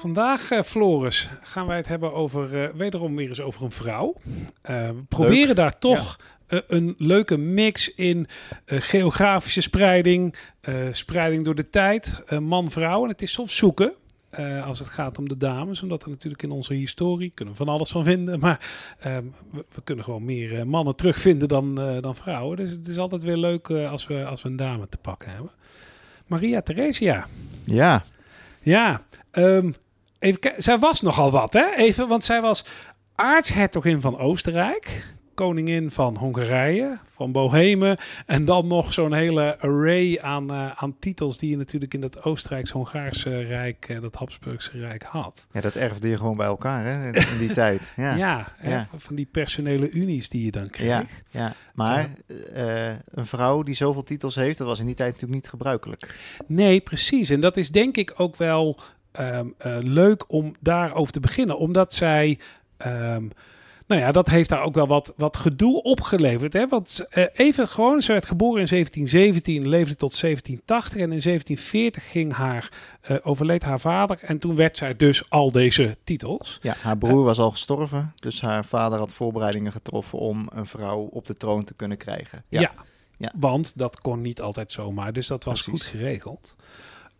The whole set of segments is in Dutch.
Vandaag, eh, Floris, gaan wij het hebben over, eh, wederom weer eens over een vrouw. Eh, we proberen daar toch een leuke mix in geografische spreiding, spreiding door de tijd, man-vrouw. En het is soms zoeken. als het gaat om de dames, omdat er natuurlijk in onze historie kunnen we van alles van vinden, maar ehm, we, we kunnen gewoon meer mannen terugvinden dan, dan vrouwen. Dus het is altijd weer leuk als, we, als we een dame te pakken hebben. Maria Theresia. Ja, Ja, ehm, even kijken. Zij was nogal wat, hè? Even, want zij was aartshertogin van Oostenrijk, koningin van Hongarije, van Bohemen en dan nog zo'n hele array aan, eh, aan titels die je natuurlijk in dat Oostenrijks-Hongaarse Rijk, eh, dat Habsburgse Rijk had. ja, dat erfde je gewoon bij elkaar hè, in, die tijd. Ja, ja. Ja, ja. van die personele unies die je dan kreeg. Ja, Maar eh, een vrouw die zoveel titels heeft, dat was in die tijd natuurlijk niet gebruikelijk. Nee, precies. En dat is denk ik ook wel ehm, eh, leuk om daarover te beginnen. Omdat zij. ehm, nou ja, dat heeft daar ook wel wat, wat gedoe opgeleverd. Hè? Want eh, even gewoon, ze werd geboren in 1717, leefde tot 1780. En in 1740 ging haar, eh, overleed haar vader. En toen werd zij dus al deze titels. Ja, haar broer was al gestorven, dus haar vader had voorbereidingen getroffen om een vrouw op de troon te kunnen krijgen. Ja. Ja. Want dat kon niet altijd zomaar. Dus dat was Precies. goed geregeld.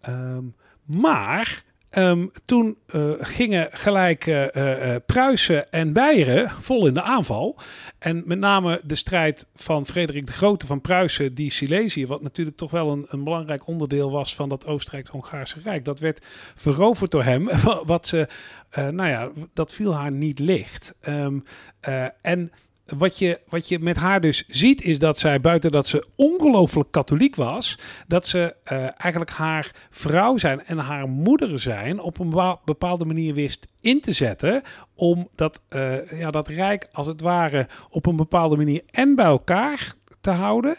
Ehm, maar ehm, toen eh, gingen gelijk eh, Pruisen en Beieren vol in de aanval. En met name de strijd van Frederik de Grote van Pruisen, die Silesië, wat natuurlijk toch wel een, een belangrijk onderdeel was van dat Oostenrijks-Hongaarse Rijk. Dat werd veroverd door hem. Wat ze, nou ja, dat viel haar niet licht. Ehm, eh, en wat je, wat je met haar dus ziet, is dat zij, buiten dat ze ongelooflijk katholiek was, dat ze eh, eigenlijk haar vrouw zijn en haar moeder zijn op een bepa- bepaalde manier wist in te zetten. Om dat, eh, ja, dat rijk als het ware op een bepaalde manier en bij elkaar te houden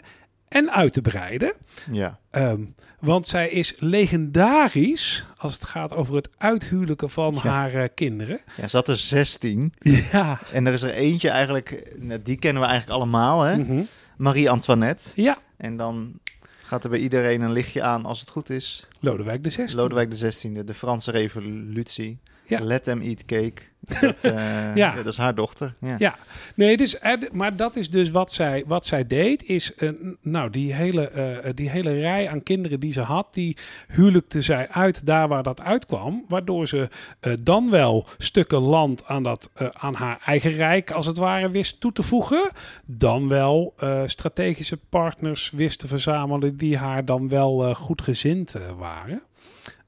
en uit te breiden. Ja, Ehm, want zij is legendarisch als het gaat over het uithuwelijken van Ja. haar eh, kinderen. ja ze had er 16 Ja. en er is er eentje eigenlijk, nou, die kennen we eigenlijk allemaal, hè? Mhm. Marie-Antoinette. Ja. En dan gaat er bij iedereen een lichtje aan als het goed is. Lodewijk de 16. Lodewijk de 16e, de Franse revolutie. Ja. Let them eat cake. Dat, eh, ja. dat is haar dochter. Ja. Ja, nee, dus, eh, maar dat is dus wat zij, wat zij deed. Is, eh, n- nou, die hele, eh, die hele rij aan kinderen die ze had, die huwelijkte zij uit daar waar dat uitkwam. Waardoor ze eh, dan wel stukken land aan, dat, eh, aan haar eigen rijk, als het ware, wist toe te voegen. Dan wel eh, strategische partners wist te verzamelen die haar dan wel eh, goedgezind eh, waren.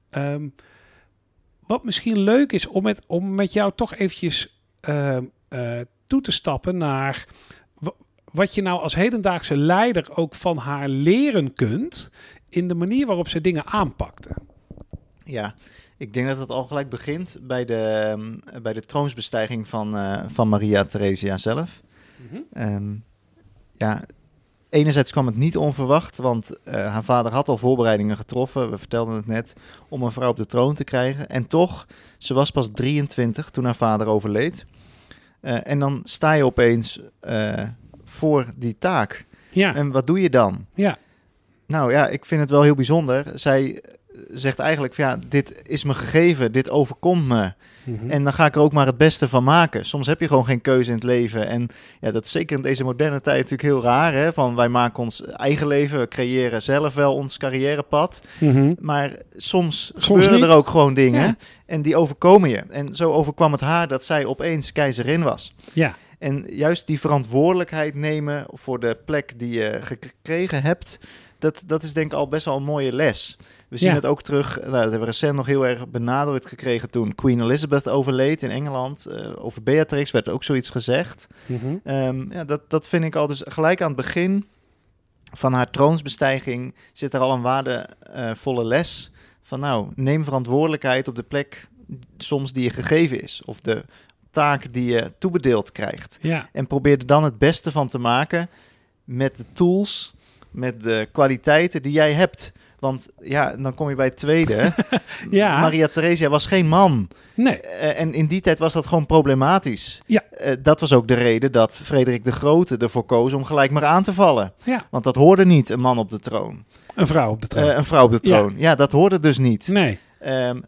Ehm, wat misschien leuk is om met, om met jou toch eventjes ehm, eh, toe te stappen naar wa- wat je nou als hedendaagse leider ook van haar leren kunt in de manier waarop ze dingen aanpakte. Ja, ik denk dat het al gelijk begint bij de, ehm, bij de troonsbestijging van, eh, van Maria Theresia zelf. Ehm, ja, enerzijds kwam het niet onverwacht, want eh, haar vader had al voorbereidingen getroffen, we vertelden het net, om een vrouw op de troon te krijgen. En toch, ze was pas 23 toen haar vader overleed. Eh, en dan sta je opeens eh, voor die taak. Ja, En wat doe je dan? ja, Nou ja, ik vind het wel heel bijzonder. Zij zegt eigenlijk van ja, dit is me gegeven, dit overkomt me. Mhm. En dan ga ik er ook maar het beste van maken. Soms heb je gewoon geen keuze in het leven. En ja, dat is zeker in deze moderne tijd natuurlijk heel raar. Hè? Van wij maken ons eigen leven, we creëren zelf wel ons carrièrepad. Mhm. Maar soms, Soms gebeuren niet. er ook gewoon dingen Ja. en die overkomen je. En zo overkwam het haar dat zij opeens keizerin was. ja, En juist die verantwoordelijkheid nemen voor de plek die je gekregen hebt, dat, dat is denk ik al best wel een mooie les. We zien Ja. het ook terug, nou, dat hebben we recent nog heel erg benadrukt gekregen toen Queen Elizabeth overleed in Engeland. Eh, over Beatrix werd ook zoiets gezegd. Mhm. Ehm, ja, dat, dat vind ik al dus gelijk aan het begin van haar troonsbestijging zit er al een waardevolle les van nou, neem verantwoordelijkheid op de plek soms die je gegeven is. Of de taak die je toebedeeld krijgt. ja, En probeer er dan het beste van te maken met de tools, met de kwaliteiten die jij hebt. Want ja, dan kom je bij het tweede. Ja. Maria Theresia was geen man. nee, Eh, en in die tijd was dat gewoon problematisch. Ja. Eh, dat was ook de reden dat Frederik de Grote ervoor koos om gelijk maar aan te vallen. ja, Want dat hoorde niet, een man op de troon. een vrouw op de troon. Eh, een vrouw op de troon. Ja. dat hoorde dus niet. nee, Ehm,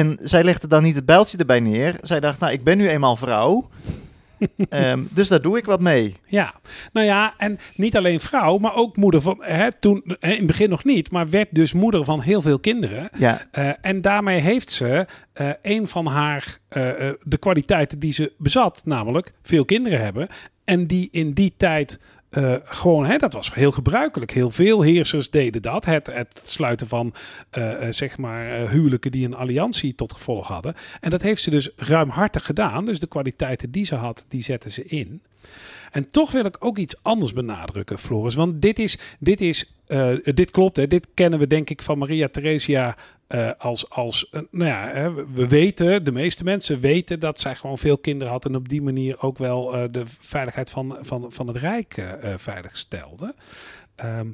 En zij legde dan niet het bijltje erbij neer. Zij dacht, nou, ik ben nu eenmaal vrouw. Ehm, dus daar doe ik wat mee. Ja, nou ja, en niet alleen vrouw, maar ook moeder van, hè, toen in het begin nog niet, maar werd dus moeder van heel veel kinderen. Ja, Eh, en daarmee heeft ze eh, een van haar, eh, de kwaliteiten die ze bezat, namelijk veel kinderen hebben. En die in die tijd eh, gewoon, hè, dat was heel gebruikelijk. Heel veel heersers deden dat. Het, het sluiten van, eh, eh, zeg maar, huwelijken die een alliantie tot gevolg hadden. En dat heeft ze dus ruimhartig gedaan. Dus de kwaliteiten die ze had, die zette ze in. En toch wil ik ook iets anders benadrukken, Floris. Want dit is, dit is, dit klopt, hè, dit kennen we denk ik van Maria Theresia eh, als, als eh, nou ja, hè, we- we weten, de meeste mensen weten dat zij gewoon veel kinderen had en op die manier ook wel eh, de veiligheid van, van, van het Rijk veilig stelde. Ehm,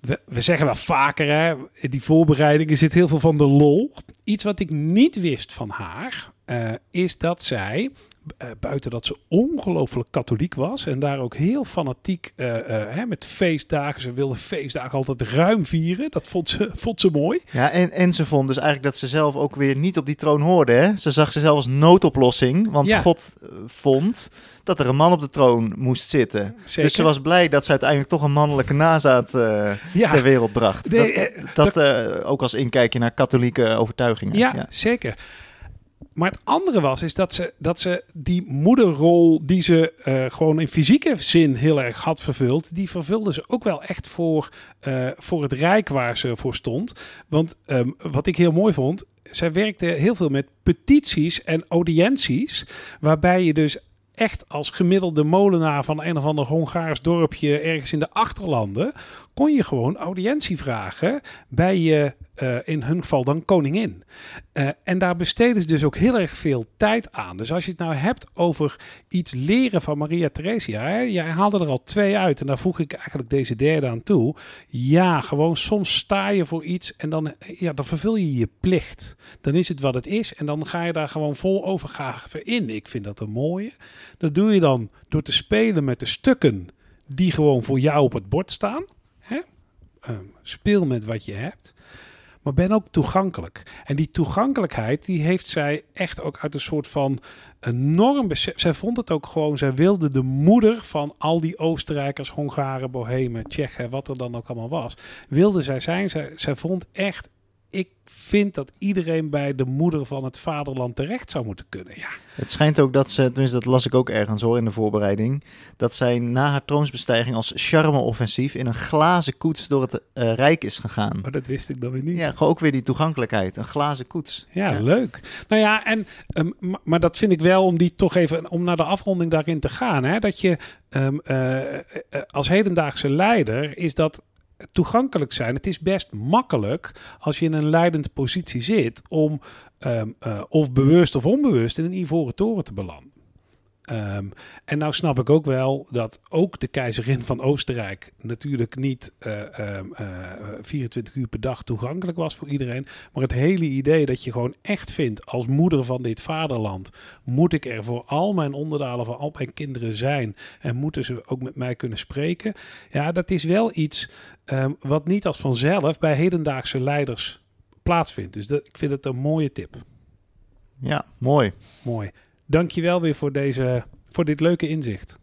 we, we zeggen wel vaker, hè, in die voorbereidingen zit heel veel van de lol. Iets wat ik niet wist van haar, eh, is dat zij, eh, buiten dat ze ongelooflijk katholiek was en daar ook heel fanatiek eh, hè, met feestdagen, ze wilde feestdagen altijd ruim vieren, dat vond ze, vond ze mooi. ja en, en ze vond dus eigenlijk dat ze zelf ook weer niet op die troon hoorde. Hè? Ze zag zichzelf als noodoplossing. Want Ja. God vond dat er een man op de troon moest zitten. Zeker. Dus ze was blij dat ze uiteindelijk toch een mannelijke nazaat ja, ter wereld bracht. Dat dat ook als inkijkje naar katholieke overtuigingen. Ja, zeker. Maar het andere was, is dat ze, dat ze die moederrol die ze eh, gewoon in fysieke zin heel erg had vervuld, die vervulde ze ook wel echt voor, eh, voor het rijk waar ze voor stond. Want ehm, wat ik heel mooi vond, zij werkte heel veel met petities en audiënties, waarbij je dus echt als gemiddelde molenaar van een of ander Hongaars dorpje ergens in de achterlanden, kon je gewoon audiëntie vragen bij je, eh, in hun geval dan koningin. Eh, en daar besteden ze dus ook heel erg veel tijd aan. Dus als je het nou hebt over iets leren van Maria Theresia, jij haalde er al twee uit en daar voeg ik eigenlijk deze derde aan toe. Ja, gewoon soms sta je voor iets en dan, ja, dan vervul je je plicht. Dan is het wat het is en dan ga je daar gewoon vol overgave in. Ik vind dat een mooie. Dat doe je dan door te spelen met de stukken die gewoon voor jou op het bord staan. Ehm, speel met wat je hebt. Maar ben ook toegankelijk. En die toegankelijkheid, die heeft zij echt ook uit een soort van enorm besef. Zij vond het ook gewoon, zij wilde de moeder van al die Oostenrijkers, Hongaren, Bohemen, Tsjechen, wat er dan ook allemaal was, wilde zij zijn. Zij, zij vond echt, ik vind dat iedereen bij de moeder van het vaderland terecht zou moeten kunnen. Ja, Het schijnt ook dat ze, tenminste dat las ik ook ergens hoor in de voorbereiding, dat zij na haar troonsbestijging als charme-offensief in een glazen koets door het eh, Rijk is gegaan. maar dat wist ik dan weer niet. Ja, ook weer die toegankelijkheid. Een glazen koets. Ja, leuk. Nou ja, en, ehm, ma- maar dat vind ik wel om die toch even, om naar de afronding daarin te gaan. Hè, dat je ehm, eh, eh, als hedendaagse leider is dat toegankelijk zijn. Het is best makkelijk als je in een leidende positie zit om ehm, eh, of bewust of onbewust in een ivoren toren te belanden. Ehm, en nou snap ik ook wel dat ook de keizerin van Oostenrijk natuurlijk niet eh, ehm, eh, 24 uur per dag toegankelijk was voor iedereen. Maar het hele idee dat je gewoon echt vindt als moeder van dit vaderland, moet ik er voor al mijn onderdanen, voor al mijn kinderen zijn en moeten ze ook met mij kunnen spreken. Ja, dat is wel iets ehm, wat niet als vanzelf bij hedendaagse leiders plaatsvindt. Dus dat, ik vind het een mooie tip. Ja, mooi. Mooi. Dankjewel weer voor, deze, voor dit leuke inzicht.